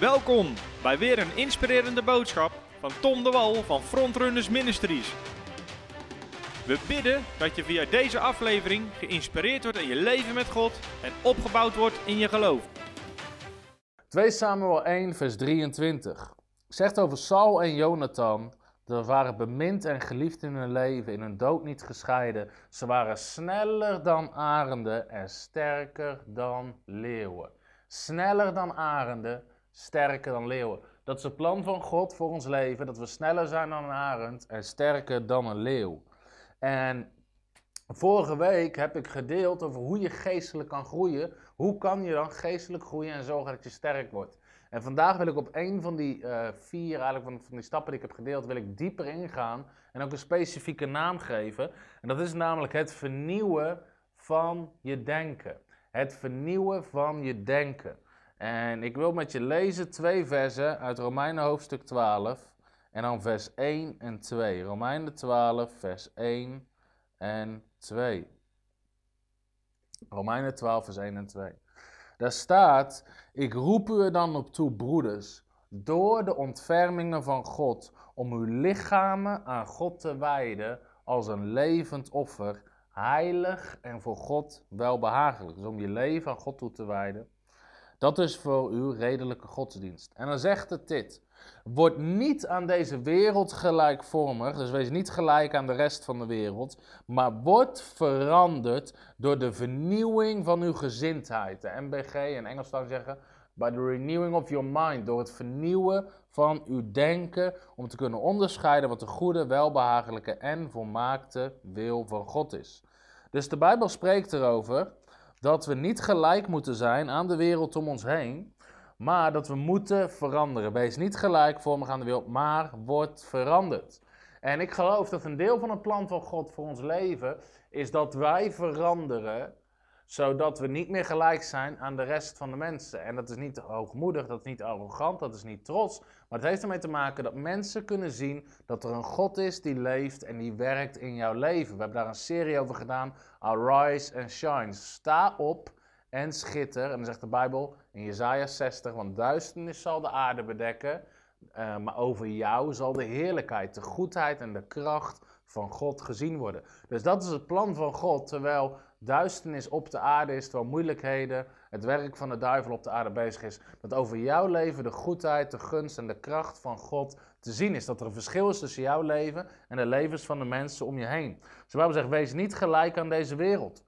Welkom bij weer een inspirerende boodschap van Tom de Wal van Frontrunners Ministries. We bidden dat je via deze aflevering geïnspireerd wordt in je leven met God en opgebouwd wordt in je geloof. 2 Samuel 1, vers 23 zegt over Saul en Jonathan. Ze waren bemind en geliefd in hun leven, in hun dood niet gescheiden. Ze waren sneller dan arenden en sterker dan leeuwen. Sneller dan arenden, sterker dan leeuwen. Dat is het plan van God voor ons leven, dat we sneller zijn dan een arend en sterker dan een leeuw. En vorige week heb ik gedeeld over hoe je geestelijk kan groeien. Hoe kan je dan geestelijk groeien en zorgen dat je sterk wordt? En vandaag wil ik op een van die uh, vier eigenlijk van, van die stappen die ik heb gedeeld, wil ik dieper ingaan en ook een specifieke naam geven. En dat is namelijk het vernieuwen van je denken. Het vernieuwen van je denken. En ik wil met je lezen twee versen uit Romeinen hoofdstuk 12 en dan vers 1 en 2. Romeinen 12, vers 1 en 2. Romeinen 12, vers 1 en 2. Daar staat: Ik roep u er dan op toe, broeders, door de ontfermingen van God, om uw lichamen aan God te wijden als een levend offer, heilig en voor God welbehagelijk. Dus om je leven aan God toe te wijden. Dat is voor uw redelijke godsdienst. En dan zegt het dit. Word niet aan deze wereld gelijkvormig, dus wees niet gelijk aan de rest van de wereld, maar word veranderd door de vernieuwing van uw gezindheid. De MBG in Engels zou zeggen, by the renewing of your mind, door het vernieuwen van uw denken, om te kunnen onderscheiden wat de goede, welbehagelijke en volmaakte wil van God is. Dus de Bijbel spreekt erover dat we niet gelijk moeten zijn aan de wereld om ons heen, maar dat we moeten veranderen. Wees niet gelijkvormig aan de wereld, maar word veranderd. En ik geloof dat een deel van het plan van God voor ons leven is dat wij veranderen, zodat we niet meer gelijk zijn aan de rest van de mensen. En dat is niet hoogmoedig, dat is niet arrogant, dat is niet trots, maar het heeft ermee te maken dat mensen kunnen zien dat er een God is die leeft en die werkt in jouw leven. We hebben daar een serie over gedaan, Arise and Shine. Sta op en schitter. En dan zegt de Bijbel in Jezaja 60, want duisternis zal de aarde bedekken, uh, maar over jou zal de heerlijkheid, de goedheid en de kracht van God gezien worden. Dus dat is het plan van God, terwijl duisternis op de aarde is, terwijl moeilijkheden, het werk van de duivel op de aarde bezig is, dat over jouw leven de goedheid, de gunst en de kracht van God te zien is. Dat er een verschil is tussen jouw leven en de levens van de mensen om je heen. Dus Bijbel zegt, wees niet gelijk aan deze wereld.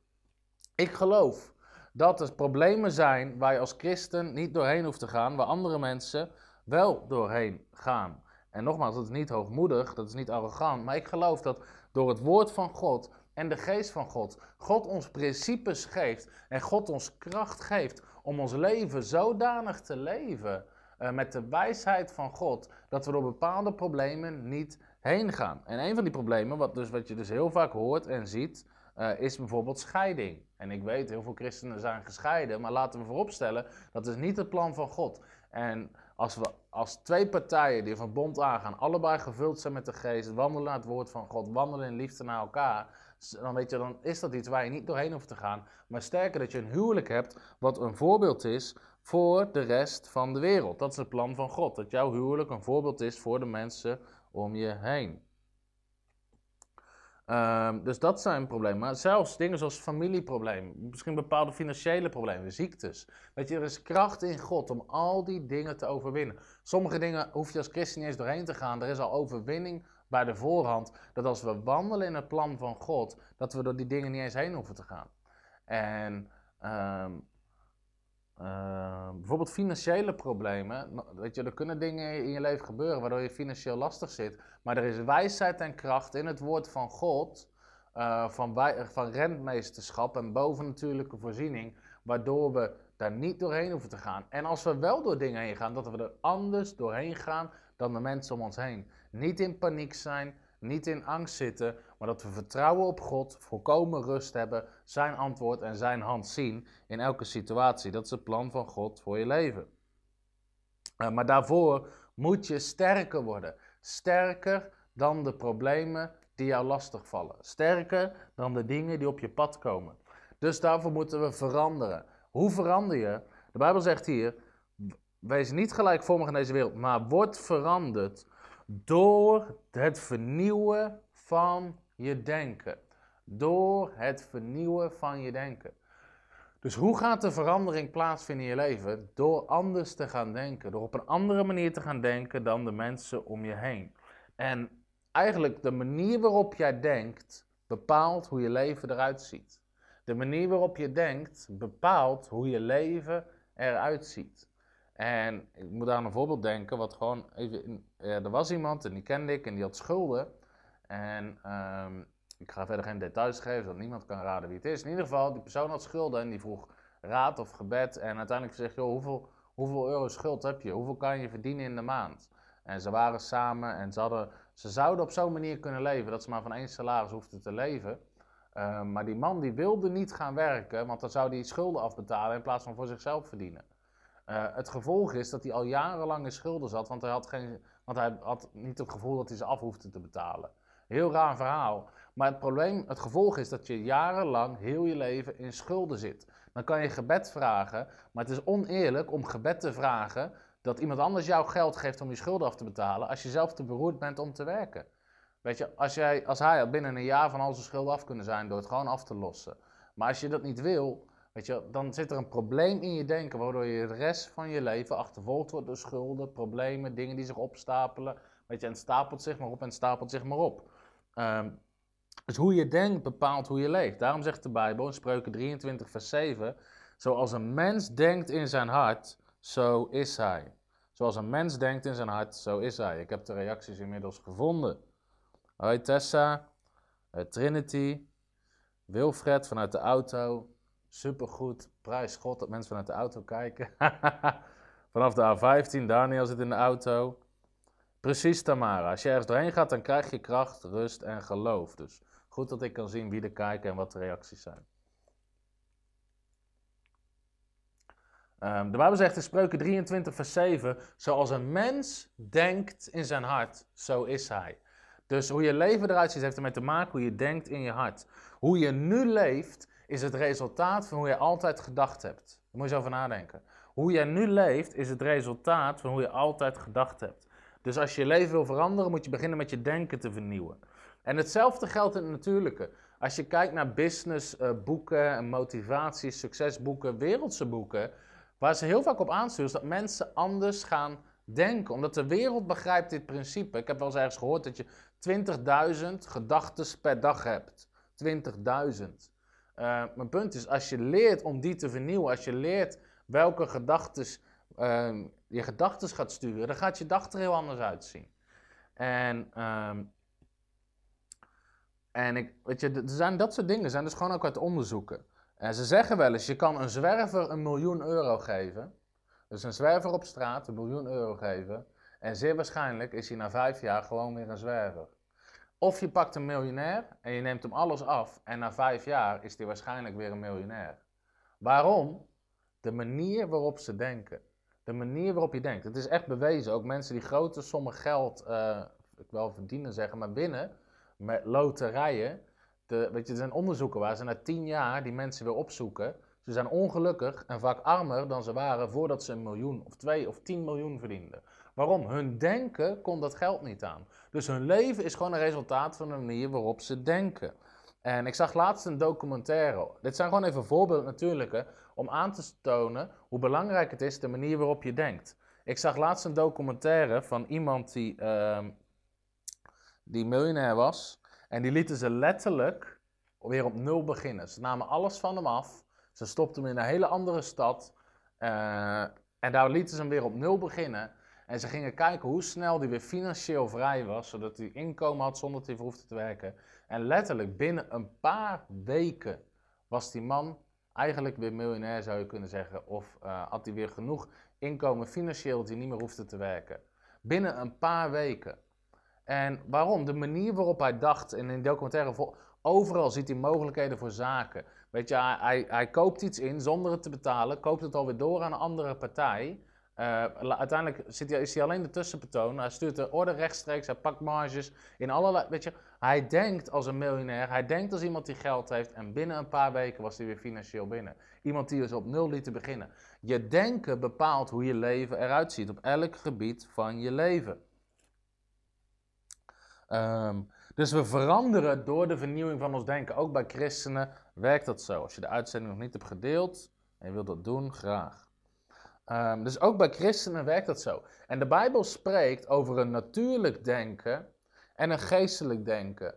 Ik geloof dat er problemen zijn waar je als christen niet doorheen hoeft te gaan, waar andere mensen wel doorheen gaan. En nogmaals, dat is niet hoogmoedig, dat is niet arrogant, maar ik geloof dat door het woord van God en de geest van God, God ons principes geeft en God ons kracht geeft om ons leven zodanig te leven uh, met de wijsheid van God, dat we door bepaalde problemen niet heen gaan. En een van die problemen, wat, dus, wat je dus heel vaak hoort en ziet, uh, is bijvoorbeeld scheiding. En ik weet, heel veel christenen zijn gescheiden, maar laten we vooropstellen, dat is niet het plan van God. En als we als twee partijen die van bond aangaan, allebei gevuld zijn met de geest, wandelen naar het woord van God, wandelen in liefde naar elkaar, dan weet je, dan is dat iets waar je niet doorheen hoeft te gaan. Maar sterker dat je een huwelijk hebt wat een voorbeeld is voor de rest van de wereld. Dat is het plan van God, dat jouw huwelijk een voorbeeld is voor de mensen om je heen. Um, dus dat zijn problemen. Maar zelfs dingen zoals familieproblemen, misschien bepaalde financiële problemen, ziektes. Weet je, er is kracht in God om al die dingen te overwinnen. Sommige dingen hoef je als christen niet eens doorheen te gaan. Er is al overwinning bij de voorhand. Dat als we wandelen in het plan van God, dat we door die dingen niet eens heen hoeven te gaan. En um, uh, bijvoorbeeld financiële problemen. Weet je, er kunnen dingen in je leven gebeuren waardoor je financieel lastig zit. Maar er is wijsheid en kracht in het woord van God. Uh, van, wij, van rentmeesterschap en bovennatuurlijke voorziening. Waardoor we daar niet doorheen hoeven te gaan. En als we wel door dingen heen gaan, dat we er anders doorheen gaan dan de mensen om ons heen. Niet in paniek zijn, niet in angst zitten, maar dat we vertrouwen op God, volkomen rust hebben, zijn antwoord en zijn hand zien in elke situatie. Dat is het plan van God voor je leven. Uh, maar daarvoor moet je sterker worden. Sterker dan de problemen die jou lastig vallen. Sterker dan de dingen die op je pad komen. Dus daarvoor moeten we veranderen. Hoe verander je? De Bijbel zegt hier: wees niet gelijkvormig in deze wereld, maar word veranderd door het vernieuwen van je denken. Door het vernieuwen van je denken. Dus hoe gaat de verandering plaatsvinden in je leven? Door anders te gaan denken. Door op een andere manier te gaan denken dan de mensen om je heen. En eigenlijk de manier waarop jij denkt bepaalt hoe je leven eruit ziet. De manier waarop je denkt bepaalt hoe je leven eruit ziet. En ik moet aan een voorbeeld denken, wat gewoon even. er was iemand en die kende ik en die had schulden. En ehm, ik ga verder geen details geven, zodat niemand kan raden wie het is. In ieder geval, die persoon had schulden en die vroeg raad of gebed. En uiteindelijk zegt, joh, hoeveel, hoeveel euro schuld heb je? Hoeveel kan je verdienen in de maand? En ze waren samen en ze, hadden, ze zouden op zo'n manier kunnen leven dat ze maar van één salaris hoefden te leven. Ehm, maar die man die wilde niet gaan werken, want dan zou hij schulden afbetalen in plaats van voor zichzelf verdienen. Uh, het gevolg is dat hij al jarenlang in schulden zat, want hij, had geen, want hij had niet het gevoel dat hij ze af hoefde te betalen. Heel raar verhaal. Maar het probleem, het gevolg is dat je jarenlang heel je leven in schulden zit. Dan kan je gebed vragen, maar het is oneerlijk om gebed te vragen dat iemand anders jou geld geeft om je schulden af te betalen, als je zelf te beroerd bent om te werken. Weet je, als, jij, als hij had binnen een jaar van al zijn schulden af kunnen zijn door het gewoon af te lossen. Maar als je dat niet wil, weet je, dan zit er een probleem in je denken, waardoor je de rest van je leven achtervolgd wordt door schulden, problemen, dingen die zich opstapelen. Weet je, en stapelt zich maar op en stapelt zich maar op. Um, dus hoe je denkt bepaalt hoe je leeft. Daarom zegt de Bijbel in Spreuken 23, vers 7: Zoals een mens denkt in zijn hart, zo is hij. Zoals een mens denkt in zijn hart, zo is hij. Ik heb de reacties inmiddels gevonden. Hoi Tessa, uh, Trinity, Wilfred vanuit de auto. Supergoed, prijs God dat mensen vanuit de auto kijken. Vanaf de A15, Daniel zit in de auto. Precies Tamara, als je ergens doorheen gaat, dan krijg je kracht, rust en geloof. Dus goed dat ik kan zien wie er kijken en wat de reacties zijn. Um, de Bijbel zegt in Spreuken 23, vers 7: Zoals een mens denkt in zijn hart, zo is hij. Dus hoe je leven eruit ziet, heeft ermee te maken hoe je denkt in je hart. Hoe je nu leeft, is het resultaat van hoe je altijd gedacht hebt. Daar moet je eens over nadenken. Hoe jij nu leeft, is het resultaat van hoe je altijd gedacht hebt. Dus als je je leven wil veranderen, moet je beginnen met je denken te vernieuwen. En hetzelfde geldt in het natuurlijke. Als je kijkt naar businessboeken, uh, motivatie, succesboeken, wereldse boeken, waar ze heel vaak op aansturen, is dat mensen anders gaan denken. Omdat de wereld begrijpt dit principe. Ik heb wel eens ergens gehoord dat je 20.000 gedachten per dag hebt. 20.000. Uh, mijn punt is, als je leert om die te vernieuwen, als je leert welke gedachten uh, je gedachten gaat sturen, dan gaat je dag er heel anders uitzien. En, um, en ik, weet je, er zijn dat soort dingen, zijn dus gewoon ook uit onderzoeken. En ze zeggen wel eens, je kan een zwerver een miljoen euro geven. Dus een zwerver op straat een miljoen euro geven. En zeer waarschijnlijk is hij na vijf jaar gewoon weer een zwerver. Of je pakt een miljonair en je neemt hem alles af. En na vijf jaar is hij waarschijnlijk weer een miljonair. Waarom? De manier waarop ze denken. De manier waarop je denkt. Het is echt bewezen. Ook mensen die grote sommen geld, uh, ik wel verdienen zeggen, maar winnen met loterijen. De, weet je, er zijn onderzoeken waar ze na tien jaar die mensen weer opzoeken. Ze zijn ongelukkig en vaak armer dan ze waren voordat ze een miljoen of twee of tien miljoen verdienden. Waarom? Hun denken kon dat geld niet aan. Dus hun leven is gewoon een resultaat van de manier waarop ze denken. En ik zag laatst een documentaire. Dit zijn gewoon even voorbeelden natuurlijk, om aan te tonen hoe belangrijk het is de manier waarop je denkt. Ik zag laatst een documentaire van iemand die, uh, die miljonair was. En die lieten ze letterlijk weer op nul beginnen. Ze namen alles van hem af. Ze stopten hem in een hele andere stad. Uh, en daar lieten ze hem weer op nul beginnen. En ze gingen kijken hoe snel hij weer financieel vrij was, zodat hij inkomen had zonder dat hij hoefde te werken. En letterlijk binnen een paar weken was die man eigenlijk weer miljonair, zou je kunnen zeggen. Of uh, had hij weer genoeg inkomen financieel dat hij niet meer hoefde te werken. Binnen een paar weken. En waarom? De manier waarop hij dacht, en in de documentaire, overal ziet hij mogelijkheden voor zaken. Weet je, hij, hij koopt iets in zonder het te betalen, koopt het alweer door aan een andere partij. Uh, uiteindelijk zit is hij alleen de tussenpersoon. Hij stuurt de orde rechtstreeks, hij pakt marges in allerlei. Weet je, hij denkt als een miljonair, hij denkt als iemand die geld heeft. En binnen een paar weken was hij weer financieel binnen. Iemand die dus op nul liet beginnen. Je denken bepaalt hoe je leven eruit ziet op elk gebied van je leven. Um, dus we veranderen door de vernieuwing van ons denken. Ook bij christenen werkt dat zo. Als je de uitzending nog niet hebt gedeeld en je wilt dat doen, graag. Um, dus ook bij christenen werkt dat zo. En de Bijbel spreekt over een natuurlijk denken en een geestelijk denken.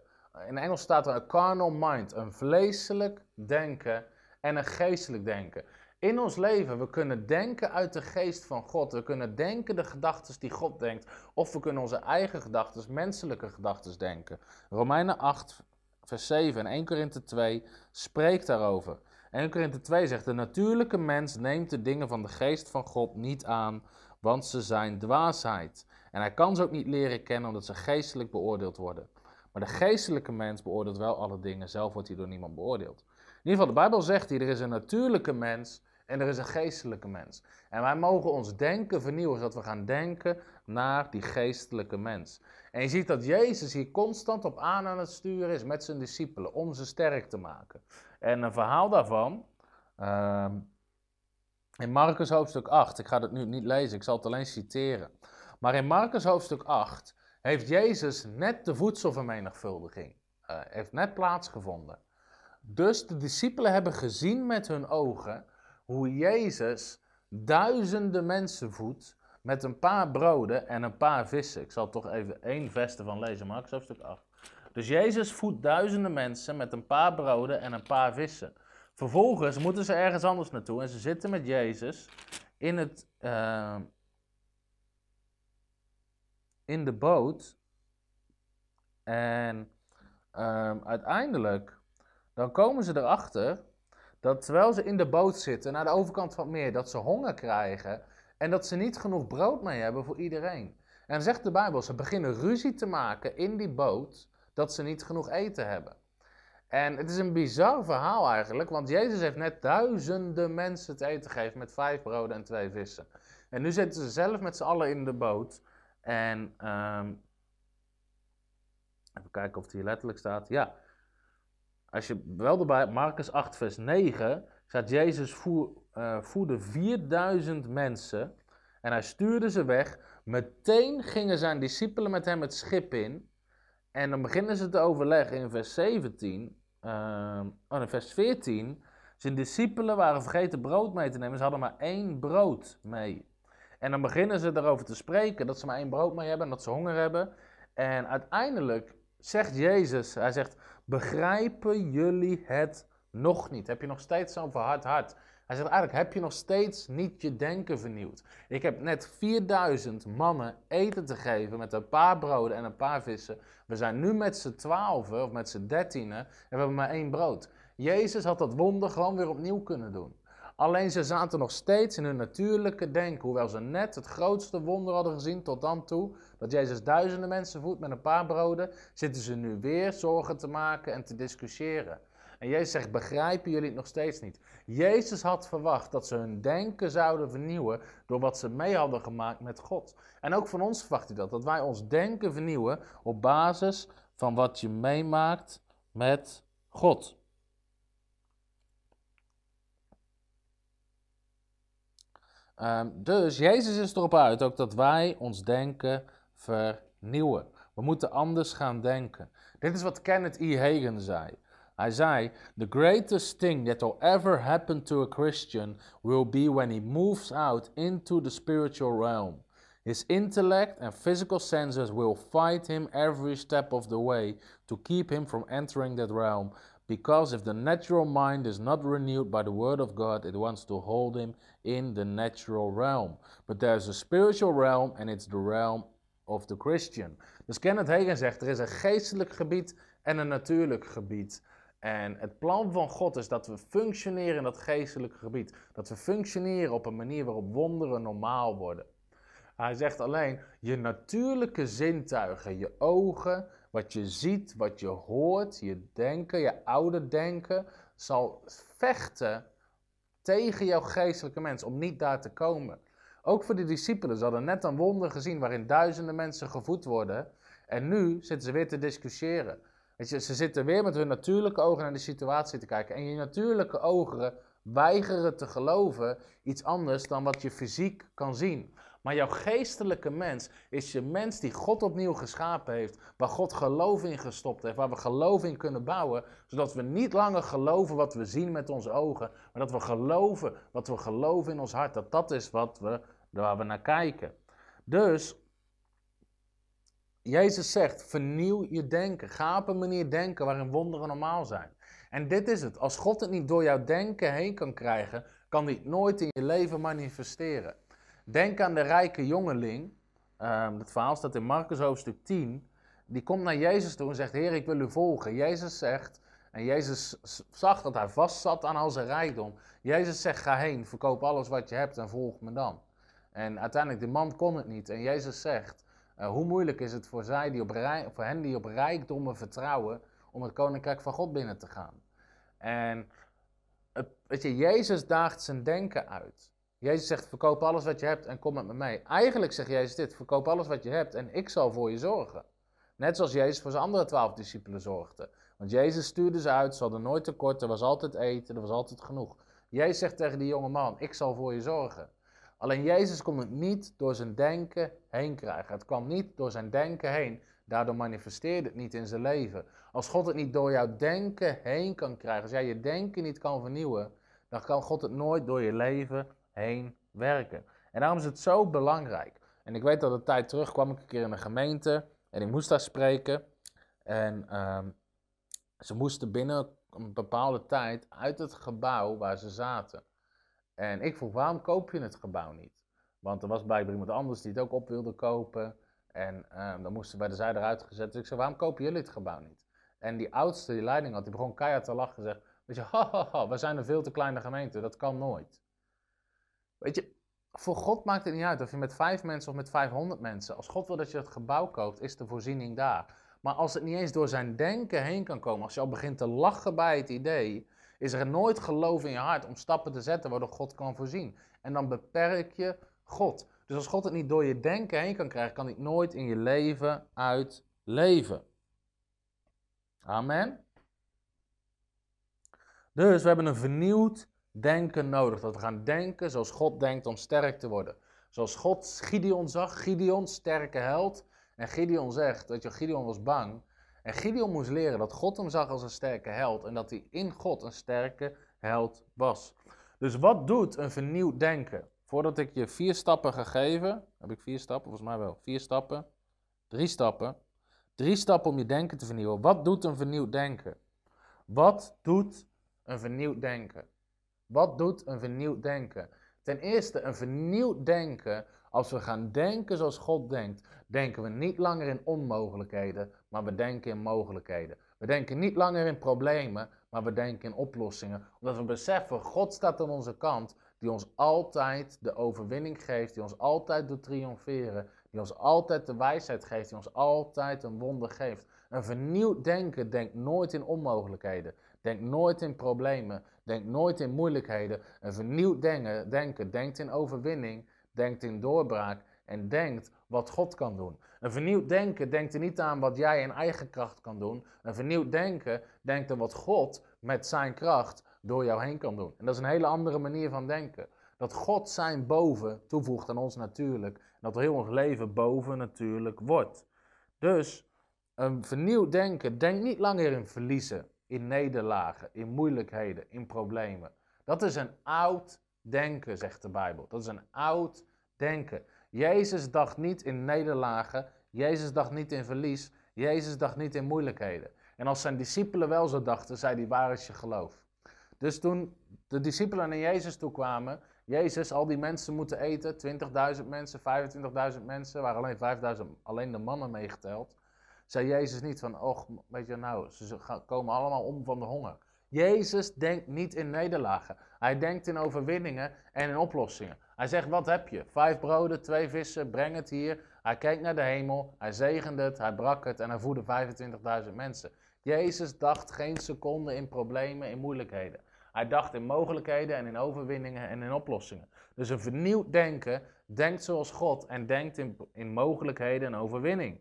In Engels staat er een carnal mind, een vleeselijk denken en een geestelijk denken. In ons leven, we kunnen denken uit de geest van God. We kunnen denken de gedachten die God denkt. Of we kunnen onze eigen gedachten, menselijke gedachten denken. Romeinen 8, vers 7 en 1 Korinthe 2 spreekt daarover. 1 Korinthe 2 zegt, de natuurlijke mens neemt de dingen van de geest van God niet aan, want ze zijn dwaasheid. En hij kan ze ook niet leren kennen, omdat ze geestelijk beoordeeld worden. Maar de geestelijke mens beoordeelt wel alle dingen, zelf wordt hij door niemand beoordeeld. In ieder geval, de Bijbel zegt hier, er is een natuurlijke mens en er is een geestelijke mens. En wij mogen ons denken vernieuwen, zodat we gaan denken naar die geestelijke mens. En je ziet dat Jezus hier constant op aan aan het sturen is met zijn discipelen, om ze sterk te maken. En een verhaal daarvan, uh, in Marcus hoofdstuk 8, ik ga het nu niet lezen, ik zal het alleen citeren. Maar in Marcus hoofdstuk 8 heeft Jezus net de voedselvermenigvuldiging, uh, heeft net plaatsgevonden. Dus de discipelen hebben gezien met hun ogen hoe Jezus duizenden mensen voedt met een paar broden en een paar vissen. Ik zal toch even één veste van lezen, Marcus hoofdstuk 8. Dus Jezus voedt duizenden mensen met een paar broden en een paar vissen. Vervolgens moeten ze ergens anders naartoe en ze zitten met Jezus in, het, uh, in de boot. En uh, uiteindelijk, dan komen ze erachter dat terwijl ze in de boot zitten, naar de overkant van het meer, dat ze honger krijgen en dat ze niet genoeg brood mee hebben voor iedereen. En zegt de Bijbel, ze beginnen ruzie te maken in die boot dat ze niet genoeg eten hebben. En het is een bizar verhaal eigenlijk, want Jezus heeft net duizenden mensen te eten gegeven met vijf broden en twee vissen. En nu zitten ze zelf met z'n allen in de boot. En um, even kijken of het hier letterlijk staat. Ja, als je wel erbij, Marcus 8, vers 9, staat Jezus voer, uh, voerde 4000 mensen en hij stuurde ze weg. Meteen gingen zijn discipelen met hem het schip in. En dan beginnen ze te overleggen in vers 17, uh, oh, in vers 14. Zijn discipelen waren vergeten brood mee te nemen. Ze hadden maar één brood mee. En dan beginnen ze erover te spreken dat ze maar één brood mee hebben en dat ze honger hebben. En uiteindelijk zegt Jezus, hij zegt, begrijpen jullie het nog niet? Heb je nog steeds zo'n verhard hart? Hij zegt eigenlijk, heb je nog steeds niet je denken vernieuwd? Ik heb net 4000 mannen eten te geven met een paar broden en een paar vissen. We zijn nu met z'n twaalfen of met z'n dertienen en we hebben maar één brood. Jezus had dat wonder gewoon weer opnieuw kunnen doen. Alleen ze zaten nog steeds in hun natuurlijke denken. Hoewel ze net het grootste wonder hadden gezien tot dan toe. Dat Jezus duizenden mensen voedt met een paar broden. Zitten ze nu weer zorgen te maken en te discussiëren. En Jezus zegt, begrijpen jullie het nog steeds niet? Jezus had verwacht dat ze hun denken zouden vernieuwen door wat ze mee hadden gemaakt met God. En ook van ons verwacht hij dat, dat wij ons denken vernieuwen op basis van wat je meemaakt met God. Um, dus Jezus is erop uit ook dat wij ons denken vernieuwen. We moeten anders gaan denken. Dit is wat Kenneth E. Hagen zei. Hij zei: The greatest thing that will ever happen to a Christian will be when he moves out into the spiritual realm. His intellect and physical senses will fight him every step of the way to keep him from entering that realm. Because if the natural mind is not renewed by the word of God, it wants to hold him in the natural realm. But there's a spiritual realm and it's the realm of the Christian. Dus Kenneth Hagen zegt, er is een geestelijk gebied en een natuurlijk gebied. En het plan van God is dat we functioneren in dat geestelijke gebied. Dat we functioneren op een manier waarop wonderen normaal worden. Hij zegt alleen, je natuurlijke zintuigen, je ogen, wat je ziet, wat je hoort, je denken, je oude denken, zal vechten tegen jouw geestelijke mens om niet daar te komen. Ook voor de discipelen. Ze hadden net een wonder gezien waarin duizenden mensen gevoed worden. En nu zitten ze weer te discussiëren. Ze zitten weer met hun natuurlijke ogen naar de situatie te kijken. En je natuurlijke ogen weigeren te geloven iets anders dan wat je fysiek kan zien. Maar jouw geestelijke mens is je mens die God opnieuw geschapen heeft, waar God geloof in gestopt heeft, waar we geloof in kunnen bouwen, zodat we niet langer geloven wat we zien met onze ogen, maar dat we geloven wat we geloven in ons hart. Dat dat is wat we, waar we naar kijken. Dus Jezus zegt, vernieuw je denken. Ga op een manier denken waarin wonderen normaal zijn. En dit is het. Als God het niet door jouw denken heen kan krijgen, kan hij het nooit in je leven manifesteren. Denk aan de rijke jongeling. Um, het verhaal staat in Marcus hoofdstuk 10. Die komt naar Jezus toe en zegt: Heer, ik wil u volgen. Jezus zegt, en Jezus zag dat hij vast zat aan al zijn rijkdom. Jezus zegt: Ga heen, verkoop alles wat je hebt en volg me dan. En uiteindelijk, de man kon het niet. En Jezus zegt: uh, Hoe moeilijk is het voor, zij die op voor hen die op rijkdommen vertrouwen om het koninkrijk van God binnen te gaan? En het, weet je, Jezus daagt zijn denken uit. Jezus zegt, verkoop alles wat je hebt en kom met me mee. Eigenlijk zegt Jezus dit, verkoop alles wat je hebt en ik zal voor je zorgen. Net zoals Jezus voor zijn andere twaalf discipelen zorgde. Want Jezus stuurde ze uit, ze hadden nooit tekort, er was altijd eten, er was altijd genoeg. Jezus zegt tegen die jonge man, ik zal voor je zorgen. Alleen Jezus kon het niet door zijn denken heen krijgen. Het kwam niet door zijn denken heen. Daardoor manifesteerde het niet in zijn leven. Als God het niet door jouw denken heen kan krijgen, als jij je denken niet kan vernieuwen, dan kan God het nooit door je leven heen werken. En daarom is het zo belangrijk. En ik weet dat een tijd terug kwam ik een keer in een gemeente en ik moest daar spreken. En ehm, ze moesten binnen een bepaalde tijd uit het gebouw waar ze zaten. En ik vroeg, waarom koop je het gebouw niet? Want er was blijkbaar iemand anders die het ook op wilde kopen. En um, dan moesten bij de zijde eruit gezet. Dus ik zei, waarom kopen jullie het gebouw niet? En die oudste, die leiding had, die begon keihard te lachen en zegt, weet je, ha, we zijn een veel te kleine gemeente, dat kan nooit. Weet je, voor God maakt het niet uit of je met vijf mensen of met 500 mensen. Als God wil dat je het gebouw koopt, is de voorziening daar. Maar als het niet eens door zijn denken heen kan komen, als je al begint te lachen bij het idee, is er nooit geloof in je hart om stappen te zetten waardoor God kan voorzien. En dan beperk je God. Dus als God het niet door je denken heen kan krijgen, kan hij het nooit in je leven uitleven. Amen. Dus we hebben een vernieuwd denken nodig. Dat we gaan denken zoals God denkt om sterk te worden. Zoals God Gideon zag, Gideon, sterke held. En Gideon zegt, dat je, Gideon was bang. En Gideon moest leren dat God hem zag als een sterke held. En dat hij in God een sterke held was. Dus wat doet een vernieuwd denken? Voordat ik je vier stappen ga geven, heb ik vier stappen, volgens mij wel. Vier stappen, drie stappen. Drie stappen om je denken te vernieuwen. Wat doet een vernieuwd denken? Wat doet een vernieuwd denken? Wat doet een vernieuwd denken? Ten eerste, een vernieuwd denken, als we gaan denken zoals God denkt, denken we niet langer in onmogelijkheden, maar we denken in mogelijkheden. We denken niet langer in problemen, maar we denken in oplossingen. Omdat we beseffen, God staat aan onze kant, die ons altijd de overwinning geeft, die ons altijd doet triomferen, die ons altijd de wijsheid geeft, die ons altijd een wonder geeft. Een vernieuwd denken denkt nooit in onmogelijkheden, denkt nooit in problemen, denkt nooit in moeilijkheden. Een vernieuwd denken, denken denkt in overwinning, denkt in doorbraak en denkt wat God kan doen. Een vernieuwd denken denkt er niet aan wat jij in eigen kracht kan doen. Een vernieuwd denken denkt aan wat God met zijn kracht door jou heen kan doen. En dat is een hele andere manier van denken. Dat God zijn boven toevoegt aan ons natuurlijk. En dat heel ons leven boven natuurlijk wordt. Dus een vernieuwd denken denkt niet langer in verliezen, in nederlagen, in moeilijkheden, in problemen. Dat is een oud denken, zegt de Bijbel. Dat is een oud denken. Jezus dacht niet in nederlagen, Jezus dacht niet in verlies, Jezus dacht niet in moeilijkheden. En als zijn discipelen wel zo dachten, zei hij, waar is je geloof? Dus toen de discipelen naar Jezus toe kwamen, Jezus, al die mensen moeten eten, 20.000 mensen, 25.000 mensen, waren alleen 5.000, alleen de mannen meegeteld. Zei Jezus niet van, och, weet je nou, ze komen allemaal om van de honger. Jezus denkt niet in nederlagen. Hij denkt in overwinningen en in oplossingen. Hij zegt, wat heb je? Vijf broden, twee vissen, breng het hier. Hij kijkt naar de hemel, hij zegende het, hij brak het en hij voedde 25.000 mensen. Jezus dacht geen seconde in problemen, in moeilijkheden. Hij dacht in mogelijkheden en in overwinningen en in oplossingen. Dus een vernieuwd denken denkt zoals God en denkt in, in mogelijkheden en overwinning.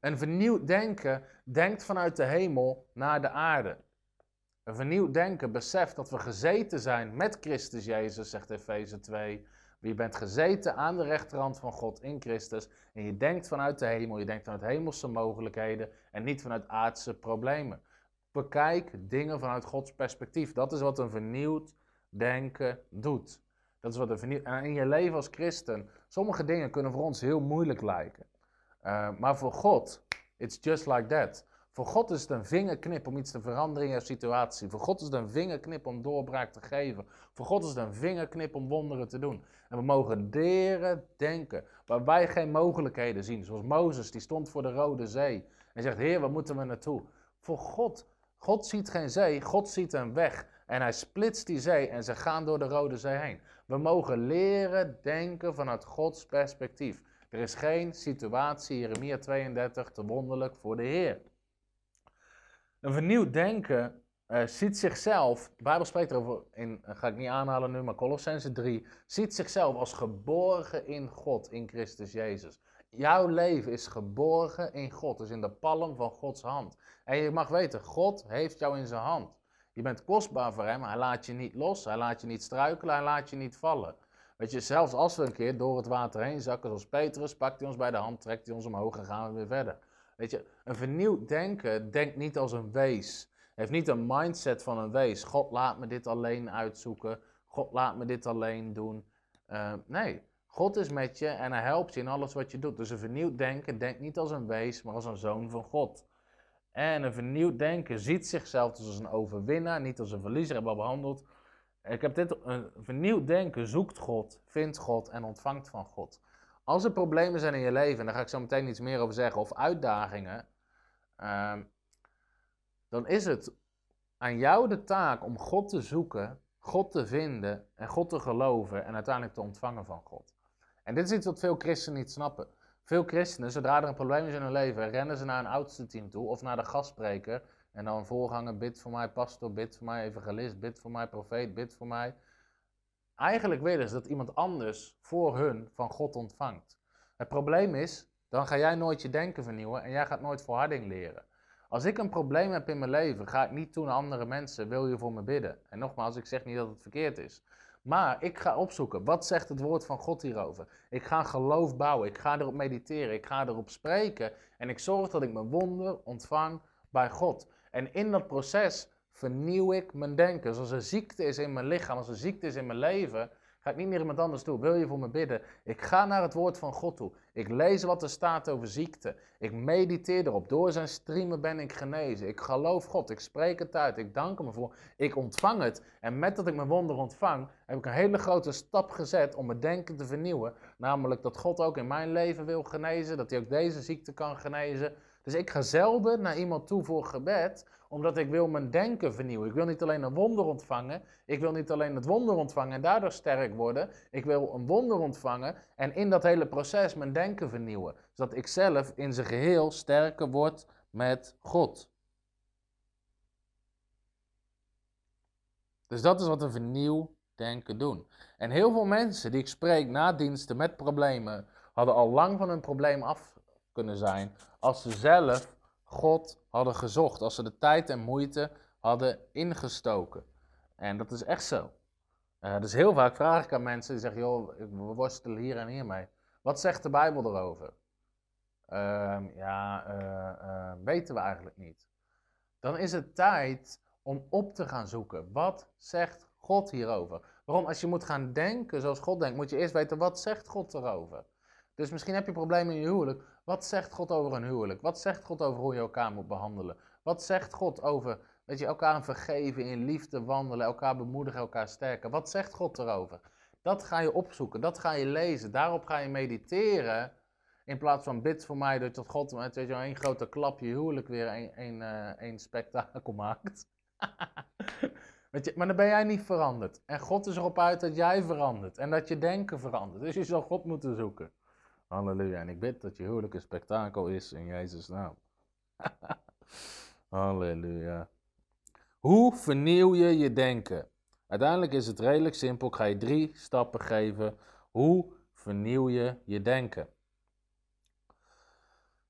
Een vernieuwd denken denkt vanuit de hemel naar de aarde. Een vernieuwd denken beseft dat we gezeten zijn met Christus Jezus, zegt Efeze 2. Je bent gezeten aan de rechterhand van God in Christus. En je denkt vanuit de hemel, je denkt vanuit hemelse mogelijkheden en niet vanuit aardse problemen. Bekijk dingen vanuit Gods perspectief. Dat is wat een vernieuwd denken doet. Dat is wat een. En in je leven als christen, sommige dingen kunnen voor ons heel moeilijk lijken. Uh, maar voor God, it's just like that. Voor God is het een vingerknip om iets te veranderen in je situatie. Voor God is het een vingerknip om doorbraak te geven. Voor God is het een vingerknip om wonderen te doen. En we mogen leren denken waar wij geen mogelijkheden zien. Zoals Mozes, die stond voor de Rode Zee en zegt, Heer, waar moeten we naartoe? Voor God, God ziet geen zee, God ziet een weg. En hij splitst die zee en ze gaan door de Rode Zee heen. We mogen leren denken vanuit Gods perspectief. Er is geen situatie, Jeremia 32, te wonderlijk voor de Heer. Een vernieuwd denken uh, ziet zichzelf, de Bijbel spreekt erover, in, uh, ga ik niet aanhalen nu, maar Colossense 3, ziet zichzelf als geborgen in God, in Christus Jezus. Jouw leven is geborgen in God, dus in de palm van Gods hand. En je mag weten, God heeft jou in zijn hand. Je bent kostbaar voor hem, hij laat je niet los, hij laat je niet struikelen, hij laat je niet vallen. Weet je, zelfs als we een keer door het water heen zakken, zoals Petrus, pakt hij ons bij de hand, trekt hij ons omhoog en gaan we weer verder. Weet je, een vernieuwd denken denkt niet als een wees. Heeft niet een mindset van een wees. God laat me dit alleen uitzoeken. God laat me dit alleen doen. Uh, nee, God is met je en hij helpt je in alles wat je doet. Dus een vernieuwd denken denkt niet als een wees, maar als een zoon van God. En een vernieuwd denken ziet zichzelf dus als een overwinnaar, niet als een verliezer, hebben we al behandeld. Ik heb dit, een vernieuwd denken zoekt God, vindt God en ontvangt van God. Als er problemen zijn in je leven, en daar ga ik zo meteen iets meer over zeggen, of uitdagingen, um, dan is het aan jou de taak om God te zoeken, God te vinden en God te geloven en uiteindelijk te ontvangen van God. En dit is iets wat veel christenen niet snappen. Veel christenen, zodra er een probleem is in hun leven, rennen ze naar een oudste team toe of naar de gastspreker en dan voorganger, bid voor mij, pastor, bid voor mij, evangelist, bid voor mij, profeet, bid voor mij. Eigenlijk willen ze dat iemand anders voor hun van God ontvangt. Het probleem is, dan ga jij nooit je denken vernieuwen en jij gaat nooit volharding leren. Als ik een probleem heb in mijn leven, ga ik niet toe naar andere mensen, wil je voor me bidden? En nogmaals, ik zeg niet dat het verkeerd is. Maar ik ga opzoeken, wat zegt het woord van God hierover? Ik ga geloof bouwen, ik ga erop mediteren, ik ga erop spreken. En ik zorg dat ik mijn wonder ontvang bij God. En in dat proces vernieuw ik mijn denken. Als er ziekte is in mijn lichaam, als er ziekte is in mijn leven, ga ik niet meer iemand anders toe. Wil je voor me bidden? Ik ga naar het woord van God toe. Ik lees wat er staat over ziekte. Ik mediteer erop. Door zijn streamen ben ik genezen. Ik geloof God. Ik spreek het uit. Ik dank hem ervoor. Ik ontvang het. En met dat ik mijn wonder ontvang, heb ik een hele grote stap gezet om mijn denken te vernieuwen. Namelijk dat God ook in mijn leven wil genezen. Dat hij ook deze ziekte kan genezen. Dus ik ga zelden naar iemand toe voor gebed, omdat ik wil mijn denken vernieuwen. Ik wil niet alleen een wonder ontvangen, ik wil niet alleen het wonder ontvangen en daardoor sterk worden. Ik wil een wonder ontvangen en in dat hele proces mijn denken vernieuwen. Zodat ik zelf in zijn geheel sterker word met God. Dus dat is wat een vernieuw denken doen. En heel veel mensen die ik spreek na diensten met problemen, hadden al lang van hun probleem af kunnen zijn als ze zelf God hadden gezocht, als ze de tijd en moeite hadden ingestoken. En dat is echt zo. Uh, dus heel vaak vraag ik aan mensen die zeggen, joh, we worstelen hier en hier mee. Wat zegt de Bijbel erover? Uh, ja, uh, uh, weten we eigenlijk niet. Dan is het tijd om op te gaan zoeken. Wat zegt God hierover? Waarom? Als je moet gaan denken zoals God denkt, moet je eerst weten, wat zegt God erover? Dus misschien heb je problemen in je huwelijk. Wat zegt God over een huwelijk? Wat zegt God over hoe je elkaar moet behandelen? Wat zegt God over dat je elkaar vergeven, in liefde wandelen, elkaar bemoedigen, elkaar sterken? Wat zegt God erover? Dat ga je opzoeken, dat ga je lezen, daarop ga je mediteren. In plaats van bid voor mij dat God met één grote klap je huwelijk weer één, uh, één spektakel maakt. je, maar dan ben jij niet veranderd. En God is erop uit dat jij verandert en dat je denken verandert. Dus je zal God moeten zoeken. Halleluja. En ik bid dat je huwelijk een spektakel is in Jezus' naam. Halleluja. Hoe vernieuw je je denken? Uiteindelijk is het redelijk simpel. Ik ga je drie stappen geven. Hoe vernieuw je je denken?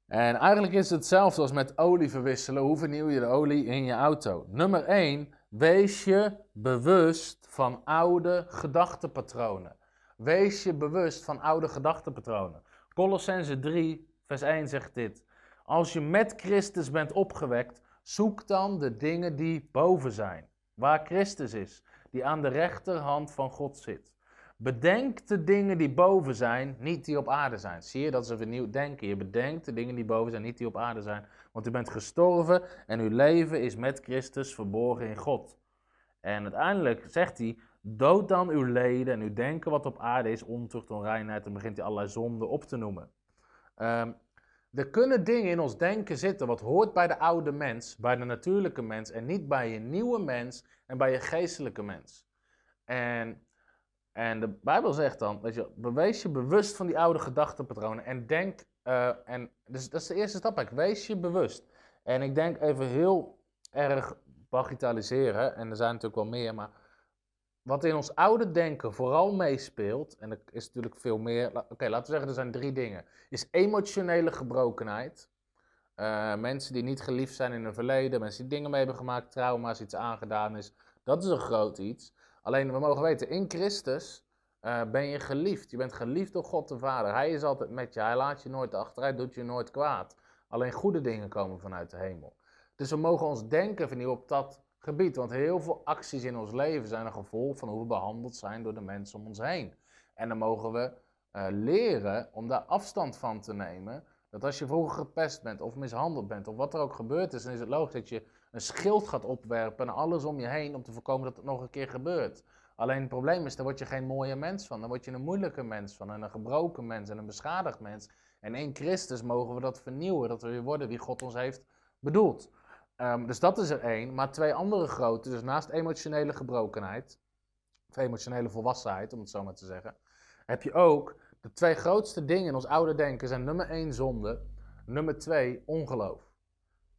En eigenlijk is het hetzelfde als met olie verwisselen. Hoe vernieuw je de olie in je auto? Nummer 1. Wees je bewust van oude gedachtenpatronen. Wees je bewust van oude gedachtenpatronen. Colossense 3, vers 1 zegt dit. Als je met Christus bent opgewekt, zoek dan de dingen die boven zijn, waar Christus is, die aan de rechterhand van God zit. Bedenk de dingen die boven zijn, niet die op aarde zijn. Zie je, dat is vernieuwd denken. Je bedenkt de dingen die boven zijn, niet die op aarde zijn. Want u bent gestorven en uw leven is met Christus verborgen in God. En uiteindelijk zegt hij, dood dan uw leden en uw denken wat op aarde is, ontucht, onreinheid. En begint hij allerlei zonden op te noemen. Um, er kunnen dingen in ons denken zitten wat hoort bij de oude mens, bij de natuurlijke mens en niet bij je nieuwe mens en bij je geestelijke mens. En en de Bijbel zegt dan, weet je, bewees je bewust van die oude gedachtenpatronen en denk, uh, en dus dat is de eerste stap, wees je bewust. En ik denk even heel erg bagitaliseren, en er zijn natuurlijk wel meer, maar wat in ons oude denken vooral meespeelt, en er is natuurlijk veel meer, oké, laten we zeggen er zijn drie dingen, is emotionele gebrokenheid. Uh, mensen die niet geliefd zijn in hun verleden, mensen die dingen mee hebben gemaakt, trauma's, iets aangedaan is, dat is een groot iets. Alleen we mogen weten, in Christus uh, ben je geliefd. Je bent geliefd door God de Vader. Hij is altijd met je. Hij laat je nooit achter. Hij doet je nooit kwaad. Alleen goede dingen komen vanuit de hemel. Dus we mogen ons denken vernieuwen op dat gebied. Want heel veel acties in ons leven zijn een gevolg van hoe we behandeld zijn door de mensen om ons heen. En dan mogen we uh, leren om daar afstand van te nemen. Dat als je vroeger gepest bent of mishandeld bent of wat er ook gebeurd is, dan is het logisch dat je een schild gaat opwerpen en alles om je heen om te voorkomen dat het nog een keer gebeurt. Alleen het probleem is, dan word je geen mooie mens van. Dan word je een moeilijke mens van en een gebroken mens en een beschadigd mens. En in Christus mogen we dat vernieuwen, dat we weer worden wie God ons heeft bedoeld. Um, dus dat is er één. Maar twee andere grote, dus naast emotionele gebrokenheid, of emotionele volwassenheid om het zo maar te zeggen, heb je ook de twee grootste dingen in ons oude denken zijn nummer één zonde, nummer twee ongeloof.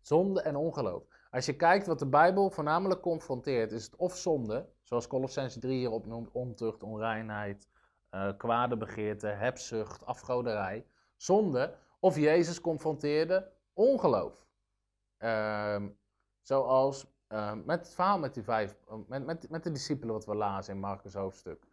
Zonde en ongeloof. Als je kijkt wat de Bijbel voornamelijk confronteert, is het of zonde, zoals Colossens 3 hier opnoemt, ontucht, onreinheid, uh, kwade begeerte, hebzucht, afgoderij. Zonde, of Jezus confronteerde ongeloof. Uh, zoals uh, met het verhaal met die vijf, met, met, met de discipelen wat we lazen in Marcus hoofdstuk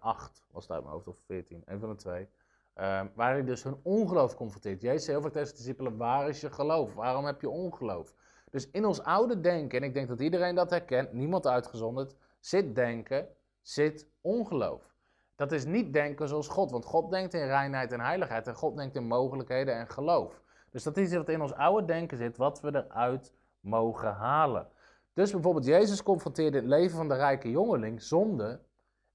8, eh, was het uit mijn hoofd, of 14, een van de twee. Ehm, waar hij dus hun ongeloof confronteert. Jezus zei heel vaak tegen de discipelen, waar is je geloof? Waarom heb je ongeloof? Dus in ons oude denken, en ik denk dat iedereen dat herkent, niemand uitgezonderd, zit denken, zit ongeloof. Dat is niet denken zoals God, want God denkt in reinheid en heiligheid en God denkt in mogelijkheden en geloof. Dus dat is wat in ons oude denken zit, wat we eruit mogen halen. Dus bijvoorbeeld Jezus confronteerde het leven van de rijke jongeling zonde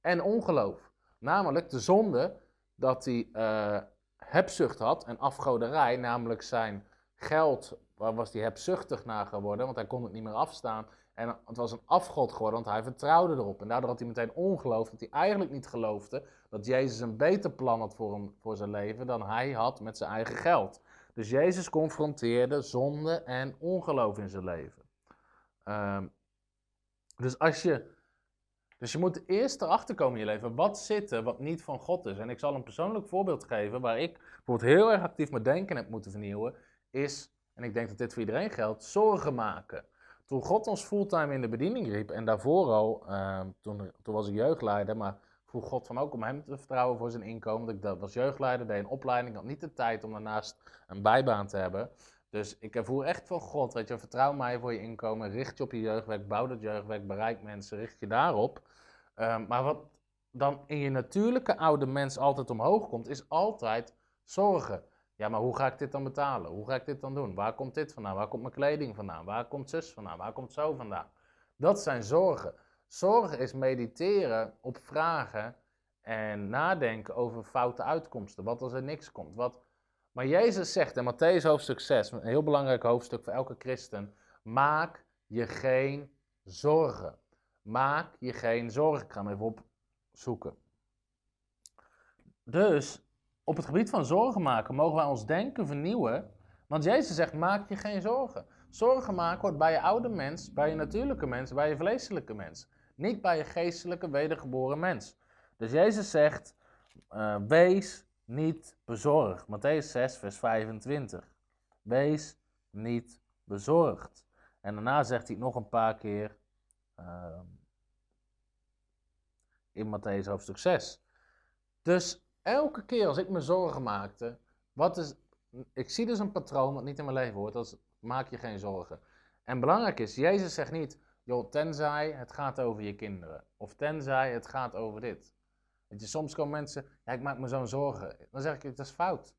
en ongeloof. Namelijk de zonde dat hij uh, hebzucht had en afgoderij, namelijk zijn geld waar was hij hebzuchtig naar geworden, want hij kon het niet meer afstaan. En het was een afgod geworden, want hij vertrouwde erop. En daardoor had hij meteen ongeloof dat hij eigenlijk niet geloofde dat Jezus een beter plan had voor, hem, voor zijn leven dan hij had met zijn eigen geld. Dus Jezus confronteerde zonde en ongeloof in zijn leven. Um, dus als je. Dus je moet eerst erachter komen in je leven. Wat zit er wat niet van God is? En ik zal een persoonlijk voorbeeld geven waar ik bijvoorbeeld heel erg actief mijn denken heb moeten vernieuwen. Is en ik denk dat dit voor iedereen geldt, zorgen maken. Toen God ons fulltime in de bediening riep, en daarvoor al, ehm, toen, toen was ik jeugdleider, maar vroeg God van ook om hem te vertrouwen voor zijn inkomen. Ik was jeugdleider, deed een opleiding, had niet de tijd om daarnaast een bijbaan te hebben. Dus ik ervoer echt van God, weet je, vertrouw mij voor je inkomen, richt je op je jeugdwerk, bouw dat jeugdwerk, bereik mensen, richt je daarop. Ehm, maar wat dan in je natuurlijke oude mens altijd omhoog komt, is altijd zorgen. Ja, maar hoe ga ik dit dan betalen? Hoe ga ik dit dan doen? Waar komt dit vandaan? Waar komt mijn kleding vandaan? Waar komt zus vandaan? Waar komt zo vandaan? Dat zijn zorgen. Zorgen is mediteren op vragen en nadenken over foute uitkomsten. Wat als er niks komt? Wat... Maar Jezus zegt in Matthäus hoofdstuk 6, een heel belangrijk hoofdstuk voor elke christen, maak je geen zorgen. Maak je geen zorgen. Ik ga hem even opzoeken. Dus op het gebied van zorgen maken mogen wij ons denken vernieuwen. Want Jezus zegt, maak je geen zorgen. Zorgen maken hoort bij je oude mens, bij je natuurlijke mens, bij je vleeselijke mens. Niet bij je geestelijke wedergeboren mens. Dus Jezus zegt, uh, wees niet bezorgd. Matthäus 6, vers 25. Wees niet bezorgd. En daarna zegt hij nog een paar keer uh, in Matthäus hoofdstuk 6. Dus elke keer als ik me zorgen maakte, wat is, ik zie dus een patroon wat niet in mijn leven hoort, dat maak je geen zorgen. En belangrijk is, Jezus zegt niet, joh, tenzij het gaat over je kinderen. Of tenzij het gaat over dit. Weet je, soms komen mensen, ja, ik maak me zo'n zorgen. Dan zeg ik, dat is fout.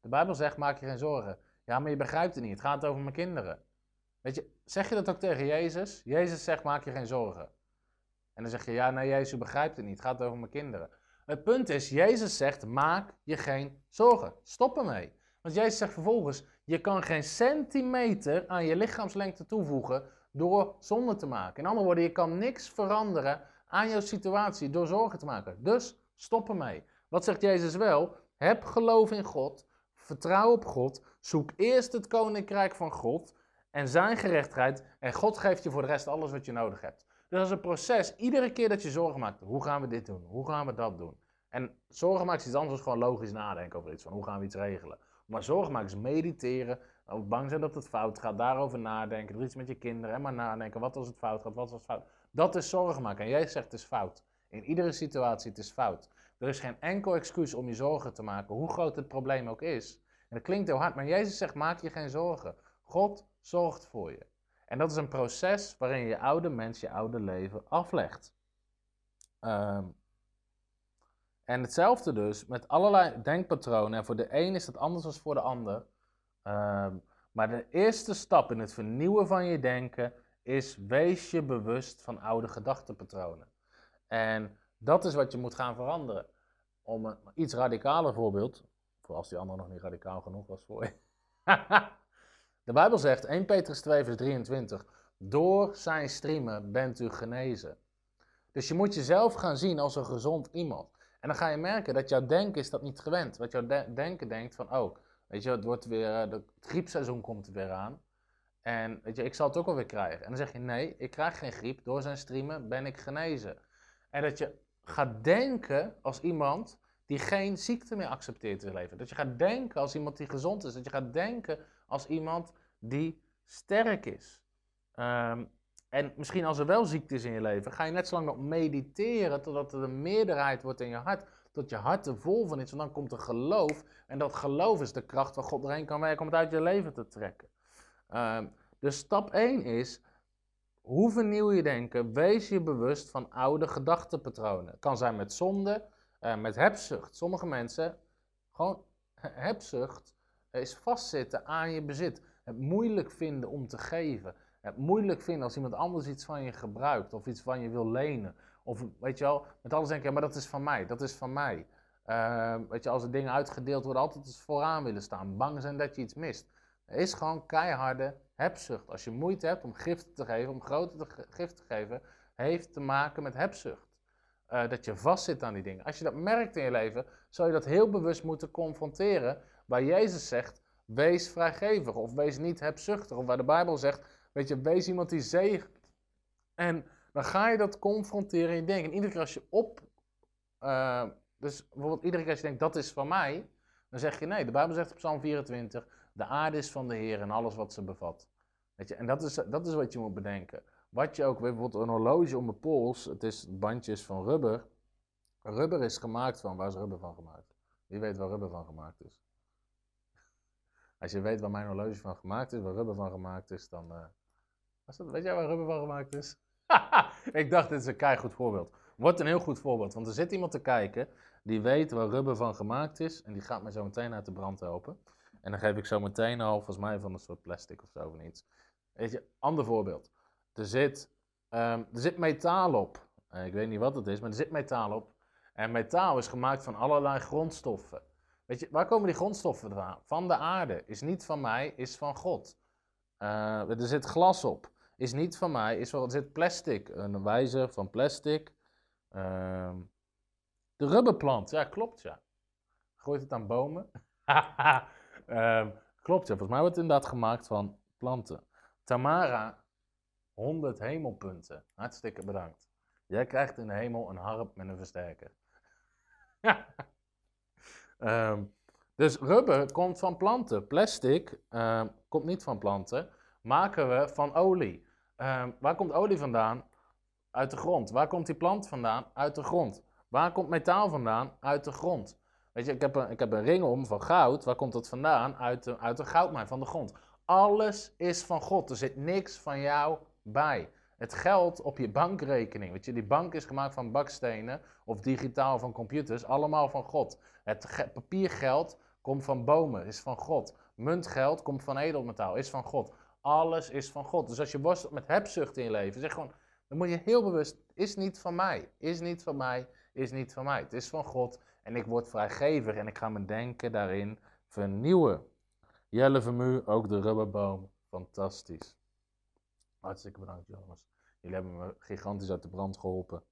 De Bijbel zegt, maak je geen zorgen. Ja, maar je begrijpt het niet, het gaat over mijn kinderen. Weet je, zeg je dat ook tegen Jezus? Jezus zegt, maak je geen zorgen. En dan zeg je, ja, nee, Jezus begrijpt het niet, het gaat over mijn kinderen. Het punt is, Jezus zegt, maak je geen zorgen. Stop ermee. Want Jezus zegt vervolgens, je kan geen centimeter aan je lichaamslengte toevoegen door zonde te maken. In andere woorden, je kan niks veranderen aan jouw situatie door zorgen te maken. Dus stop ermee. Wat zegt Jezus wel? Heb geloof in God, vertrouw op God, zoek eerst het koninkrijk van God en zijn gerechtigheid en God geeft je voor de rest alles wat je nodig hebt. Dus dat is een proces. Iedere keer dat je zorgen maakt, hoe gaan we dit doen? Hoe gaan we dat doen? En zorgen maken is iets anders dan gewoon logisch nadenken over iets van hoe gaan we iets regelen. Maar zorgen maken is mediteren, ook bang zijn dat het fout gaat, daarover nadenken, er iets met je kinderen en maar nadenken, wat als het fout gaat, wat als het fout Dat is zorgen maken. En jij zegt het is fout. In iedere situatie het is fout. Er is geen enkel excuus om je zorgen te maken, hoe groot het probleem ook is. En dat klinkt heel hard, maar Jezus zegt maak je geen zorgen. God zorgt voor je. En dat is een proces waarin je oude mens je oude leven aflegt. Ehm, en hetzelfde dus met allerlei denkpatronen. En voor de een is dat anders dan voor de ander. Ehm, maar de eerste stap in het vernieuwen van je denken is wees je bewust van oude gedachtenpatronen. En dat is wat je moet gaan veranderen. Om een iets radicaler voorbeeld, voor als die andere nog niet radicaal genoeg was voor je. De Bijbel zegt, 1 Petrus 2 vers 23, door zijn streamen bent u genezen. Dus je moet jezelf gaan zien als een gezond iemand. En dan ga je merken dat jouw denken is dat niet gewend. Wat jouw denken denkt van, oh, weet je, het wordt weer, eh, het griepseizoen komt er weer aan. En weet je, ik zal het ook alweer krijgen. En dan zeg je, nee, ik krijg geen griep. Door zijn streamen ben ik genezen. En dat je gaat denken als iemand die geen ziekte meer accepteert in leven. Dat je gaat denken als iemand die gezond is. Dat je gaat denken als iemand die sterk is. Ehm, en misschien als er wel ziekte is in je leven, ga je net zo lang op mediteren totdat er een meerderheid wordt in je hart. Tot je hart er vol van is. En dan komt er geloof. En dat geloof is de kracht waar God erheen kan werken om het uit je leven te trekken. Uh, dus stap 1 is, hoe vernieuw je denken? Wees je bewust van oude gedachtenpatronen. Kan zijn met zonde, uh, met hebzucht. Sommige mensen, gewoon hebzucht, is vastzitten aan je bezit. Het moeilijk vinden om te geven. Het moeilijk vinden als iemand anders iets van je gebruikt of iets van je wil lenen. Of weet je wel, met alles denk je, ja, maar dat is van mij, dat is van mij. Uh, weet je, als er dingen uitgedeeld worden, altijd vooraan willen staan. Bang zijn dat je iets mist. Er is gewoon keiharde hebzucht. Als je moeite hebt om giften te geven, om grote giften te geven, heeft te maken met hebzucht. Uh, dat je vastzit aan die dingen. Als je dat merkt in je leven, zou je dat heel bewust moeten confronteren. Waar Jezus zegt, wees vrijgevig of wees niet hebzuchtig. Of waar de Bijbel zegt, weet je, wees iemand die zegent. En dan ga je dat confronteren in je denken. En iedere keer als je op, uh, dus bijvoorbeeld iedere keer als je denkt, dat is van mij, dan zeg je nee. De Bijbel zegt op Psalm 24, de aarde is van de Heer en alles wat ze bevat. Weet je, en dat is, dat is wat je moet bedenken. Wat je ook, bijvoorbeeld een horloge om mijn pols, het is bandjes van rubber. Rubber is gemaakt van, waar is rubber van gemaakt? Wie weet waar rubber van gemaakt is? Als je weet waar mijn horloge van gemaakt is, waar rubber van gemaakt is, dan... Uh, dat, weet jij waar rubber van gemaakt is? ik dacht, dit is een keihard voorbeeld. Wordt een heel goed voorbeeld, want er zit iemand te kijken die weet waar rubber van gemaakt is en die gaat me zo meteen uit de brand helpen. En dan geef ik zo meteen al, volgens mij van een soort plastic of zo of iets. Weet je, ander voorbeeld. Er zit, um, er zit metaal op. Uh, ik weet niet wat het is, maar er zit metaal op. En metaal is gemaakt van allerlei grondstoffen. Weet je, waar komen die grondstoffen vandaan? Van de aarde. Is niet van mij, is van God. Uh, er zit glas op. Is niet van mij, is van, er zit plastic. Een wijzer van plastic. Uh, de rubberplant, ja klopt ja. Gooit het aan bomen. uh, klopt ja, volgens mij wordt het inderdaad gemaakt van planten. Tamara, 100 hemelpunten. Hartstikke bedankt. Jij krijgt in de hemel een harp met een versterker. Ehm, dus rubber komt van planten. Plastic ehm, komt niet van planten. Maken we van olie. Ehm, waar komt olie vandaan? Uit de grond. Waar komt die plant vandaan? Uit de grond. Waar komt metaal vandaan? Uit de grond. Weet je, ik heb een, ik heb een ring om van goud. Waar komt dat vandaan? Uit de, uit de goudmijn, van de grond. Alles is van God. Er zit niks van jou bij. Het geld op je bankrekening. Weet je, die bank is gemaakt van bakstenen of digitaal van computers. Allemaal van God. Het papiergeld komt van bomen, is van God. Muntgeld komt van edelmetaal, is van God. Alles is van God. Dus als je worstelt met hebzucht in je leven, zeg gewoon, dan moet je heel bewust, is niet van mij, is niet van mij, is niet van mij. Het is van God en ik word vrijgevig en ik ga mijn denken daarin vernieuwen. Jelle Vermu, ook de rubberboom, fantastisch. Hartstikke bedankt jongens. Jullie hebben me gigantisch uit de brand geholpen.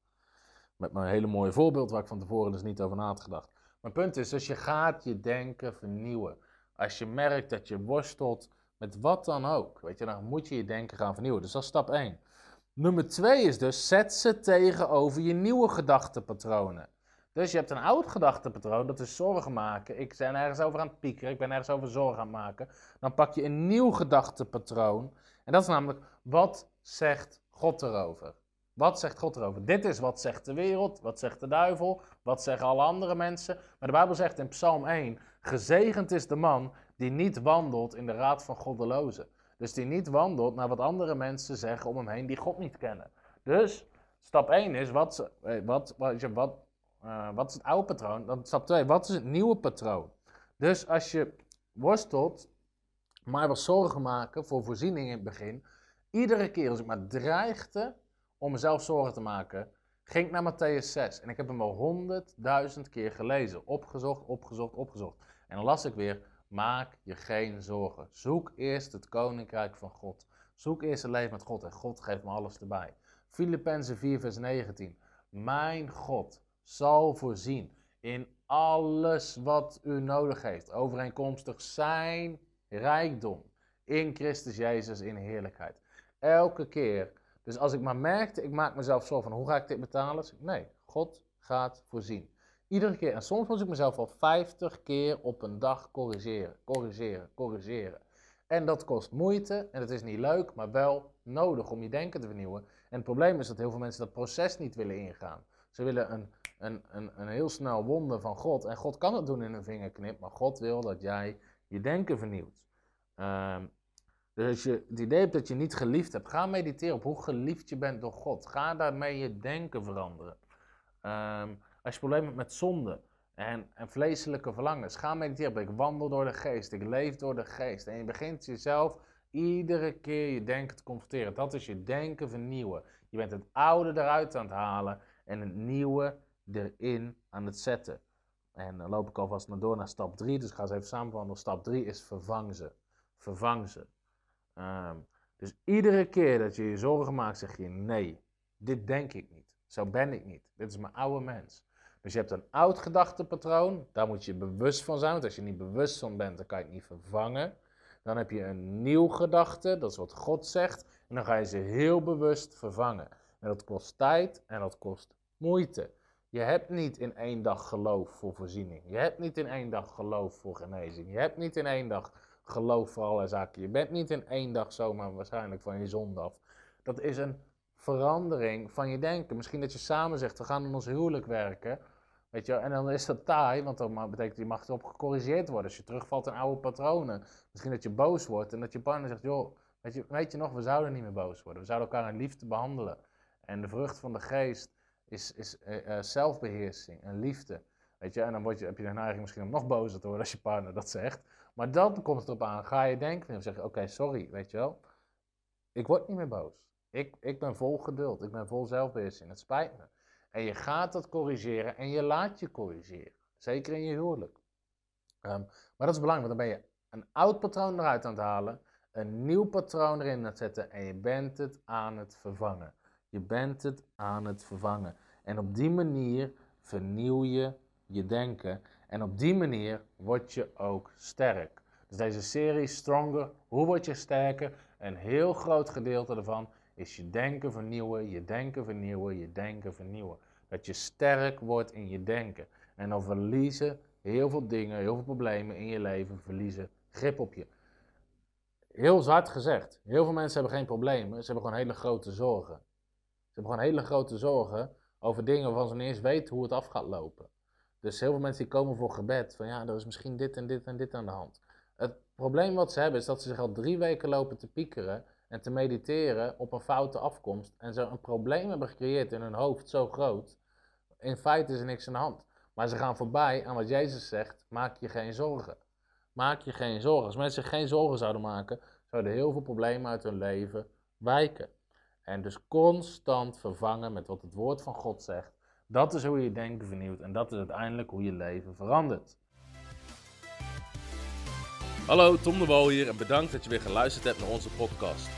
Met mijn hele mooie voorbeeld waar ik van tevoren dus niet over na had gedacht. Mijn punt is, dus je gaat je denken vernieuwen. Als je merkt dat je worstelt met wat dan ook, weet je, dan moet je je denken gaan vernieuwen. Dus dat is stap 1. Nummer 2 is dus, zet ze tegenover je nieuwe gedachtenpatronen. Dus je hebt een oud gedachtenpatroon, dat is zorgen maken. Ik ben ergens over aan het piekeren, ik ben ergens over zorgen aan het maken. Dan pak je een nieuw gedachtenpatroon. En dat is namelijk, wat zegt God erover? Wat zegt God erover? Dit is wat zegt de wereld, wat zegt de duivel, wat zeggen alle andere mensen. Maar de Bijbel zegt in Psalm 1, gezegend is de man die niet wandelt in de raad van goddelozen. Dus die niet wandelt naar wat andere mensen zeggen om hem heen die God niet kennen. Dus stap 1 is, wat, eh, wat, wat, wat, uh, wat is het oude patroon? Dan stap 2, wat is het nieuwe patroon? Dus als je worstelt, maar wat zorgen maken voor voorziening in het begin, iedere keer als ik maar dreigde om mezelf zorgen te maken, ging ik naar Matthäus 6. En ik heb hem al honderdduizend keer gelezen. Opgezocht, opgezocht, opgezocht. En dan las ik weer, maak je geen zorgen. Zoek eerst het koninkrijk van God. Zoek eerst het leven met God en God geeft me alles erbij. Filippenzen 4 vers 19. Mijn God zal voorzien in alles wat u nodig heeft. Overeenkomstig zijn rijkdom in Christus Jezus in heerlijkheid. Elke keer dus als ik maar merkte, ik maak mezelf zo van, hoe ga ik dit betalen? nee, God gaat voorzien. Iedere keer. En soms moet ik mezelf al 50 keer op een dag corrigeren, corrigeren, corrigeren. En dat kost moeite en het is niet leuk, maar wel nodig om je denken te vernieuwen. En het probleem is dat heel veel mensen dat proces niet willen ingaan. Ze willen een, een, een, een heel snel wonder van God. En God kan het doen in een vingerknip, maar God wil dat jij je denken vernieuwt. Um, dus als je het idee hebt dat je niet geliefd hebt, ga mediteren op hoe geliefd je bent door God. Ga daarmee je denken veranderen. Um, als je problemen hebt met zonde en, en vleeselijke verlangens, ga mediteren ik wandel door de geest, ik leef door de geest. En je begint jezelf iedere keer je denken te confronteren. Dat is je denken vernieuwen. Je bent het oude eruit aan het halen en het nieuwe erin aan het zetten. En dan loop ik alvast naar door naar stap 3, dus ik ga eens even samenvatten. Stap 3 is vervang ze. Vervang ze. Ehm, dus iedere keer dat je je zorgen maakt, zeg je nee, dit denk ik niet. Zo ben ik niet. Dit is mijn oude mens. Dus je hebt een oud gedachtepatroon, daar moet je bewust van zijn. Want als je niet bewust van bent, dan kan je het niet vervangen. Dan heb je een nieuw gedachte, dat is wat God zegt. En dan ga je ze heel bewust vervangen. En dat kost tijd en dat kost moeite. Je hebt niet in één dag geloof voor voorziening. Je hebt niet in één dag geloof voor genezing. Je hebt niet in één dag geloof voor alle zaken. Je bent niet in één dag zomaar waarschijnlijk van je zonde af. Dat is een verandering van je denken. Misschien dat je samen zegt, we gaan in ons huwelijk werken. Weet je, en dan is dat taai, want dat betekent je mag erop gecorrigeerd worden. Als je terugvalt in oude patronen. Misschien dat je boos wordt en dat je partner zegt, joh, weet je, weet je nog, we zouden niet meer boos worden. We zouden elkaar in liefde behandelen. En de vrucht van de geest is, is uh, zelfbeheersing en liefde. Weet je, en dan je, heb je de neiging misschien om nog bozer te worden als je partner dat zegt. Maar dan komt het erop aan, ga je denken en zeg je, oké, sorry, weet je wel. Ik word niet meer boos. Ik, ik ben vol geduld, ik ben vol zelfbeheersing, het spijt me. En je gaat dat corrigeren en je laat je corrigeren. Zeker in je huwelijk. Um, maar dat is belangrijk, want dan ben je een oud patroon eruit aan het halen, een nieuw patroon erin aan het zetten en je bent het aan het vervangen. Je bent het aan het vervangen. En op die manier vernieuw je je denken en op die manier word je ook sterk. Dus deze serie Stronger, hoe word je sterker? Een heel groot gedeelte ervan is je denken vernieuwen, je denken vernieuwen, je denken vernieuwen. Dat je sterk wordt in je denken. En dan verliezen heel veel dingen, heel veel problemen in je leven, verliezen grip op je. Heel zwart gezegd, heel veel mensen hebben geen problemen, ze hebben gewoon hele grote zorgen. Ze hebben gewoon hele grote zorgen over dingen waarvan ze niet eens weten hoe het af gaat lopen. Dus heel veel mensen die komen voor gebed, van ja, er is misschien dit en dit en dit aan de hand. Het probleem wat ze hebben is dat ze zich al drie weken lopen te piekeren en te mediteren op een foute afkomst. En zo een probleem hebben gecreëerd in hun hoofd zo groot. In feite is er niks aan de hand. Maar ze gaan voorbij aan wat Jezus zegt, maak je geen zorgen. Maak je geen zorgen. Als mensen zich geen zorgen zouden maken, zouden heel veel problemen uit hun leven wijken. En dus constant vervangen met wat het woord van God zegt. Dat is hoe je denken vernieuwt en dat is uiteindelijk hoe je leven verandert. Hallo, Tom de Wol hier en bedankt dat je weer geluisterd hebt naar onze podcast.